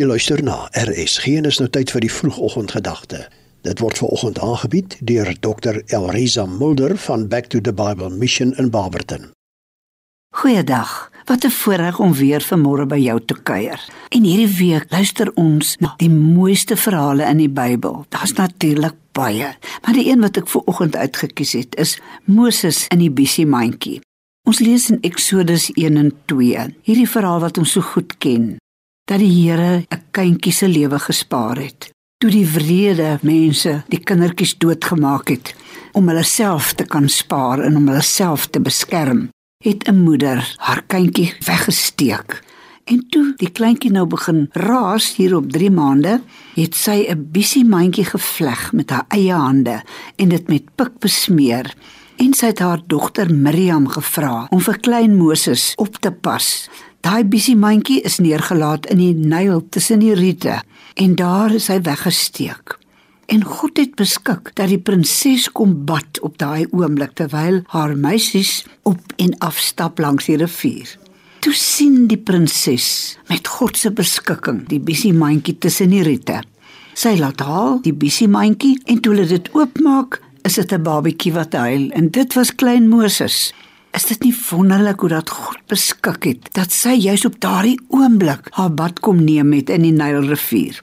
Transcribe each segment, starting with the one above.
Jy luister na RSG en is nou tyd vir die vroegoggendgedagte. Dit word ver oggend aangebied deur Dr. Elriza Mulder van Back to the Bible Mission in Barberton. Goeiedag. Wat 'n voorreg om weer vanmôre by jou te kuier. En hierdie week luister ons na die mooiste verhale in die Bybel. Daar's natuurlik baie, maar die een wat ek ver oggend uitgekies het is Moses in die bissie mandjie. Ons lees in Eksodus 1 en 2. Hierdie verhaal wat ons so goed ken dat die Here 'n kindjie se lewe gespaar het. Toe die wrede mense die kindertjies doodgemaak het om hulle self te kan spaar en om hulle self te beskerm, het 'n moeder haar kindjie weggesteek. En toe die kleintjie nou begin raas hier op 3 maande, het sy 'n bissie mandjie gevleg met haar eie hande en dit met pik besmeer. En sy het haar dogter Miriam gevra om vir klein Moses op te pas Daai bisie mandjie is neergelaat in die Nyl tussen die riete en daar is hy weggesteek. En God het beskik dat die prinses kom bad op daai oomblik terwyl haar meisies op en af stap langs die rivier. Toe sien die prinses met God se beskikking die bisie mandjie tussen die riete. Sy laat haal die bisie mandjie en toe hulle dit oopmaak, is dit 'n babatjie wat huil en dit was klein Moses. Is dit nie wonderlik hoe dat God beskik het dat sy juis op daardie oomblik haar bad kom neem met in die Nylrivier.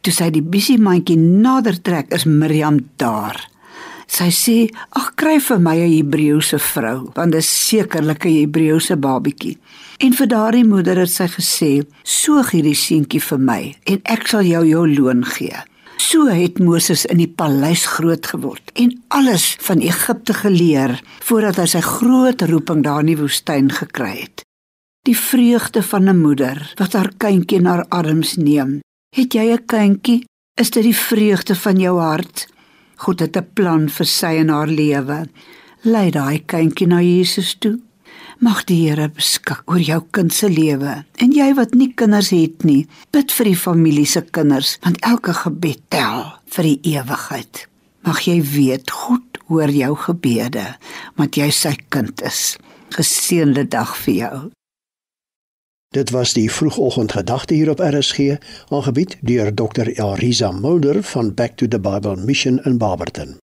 Toe sy die bisie mandjie nader trek, is Miriam daar. Sy sê: "Ag, kry vir my 'n Hebreëse vrou, want dit is sekerlik 'n Hebreëse babietjie." En vir daardie moeder het sy gesê: "Soog hierdie seentjie vir my en ek sal jou jou loon gee." So het Moses in die paleis groot geword en alles van Egipte geleer voordat hy sy groot roeping daar in die woestyn gekry het. Die vreugde van 'n moeder wat haar kindjie na haar arms neem. Het jy 'n kindjie? Is dit die vreugde van jou hart? God het 'n plan vir sy en haar lewe. Lei daai kindjie na Jesus toe. Mag die Here beskik oor jou kind se lewe. En jy wat nie kinders het nie, bid vir die familie se kinders, want elke gebed tel vir die ewigheid. Mag jy weet God hoor jou gebede, want jy sy kind is. Geseënde dag vir jou. Dit was die vroegoggendgedagte hier op RSG, aangebied deur Dr. Elriza Mulder van Back to the Bible Mission in Barberton.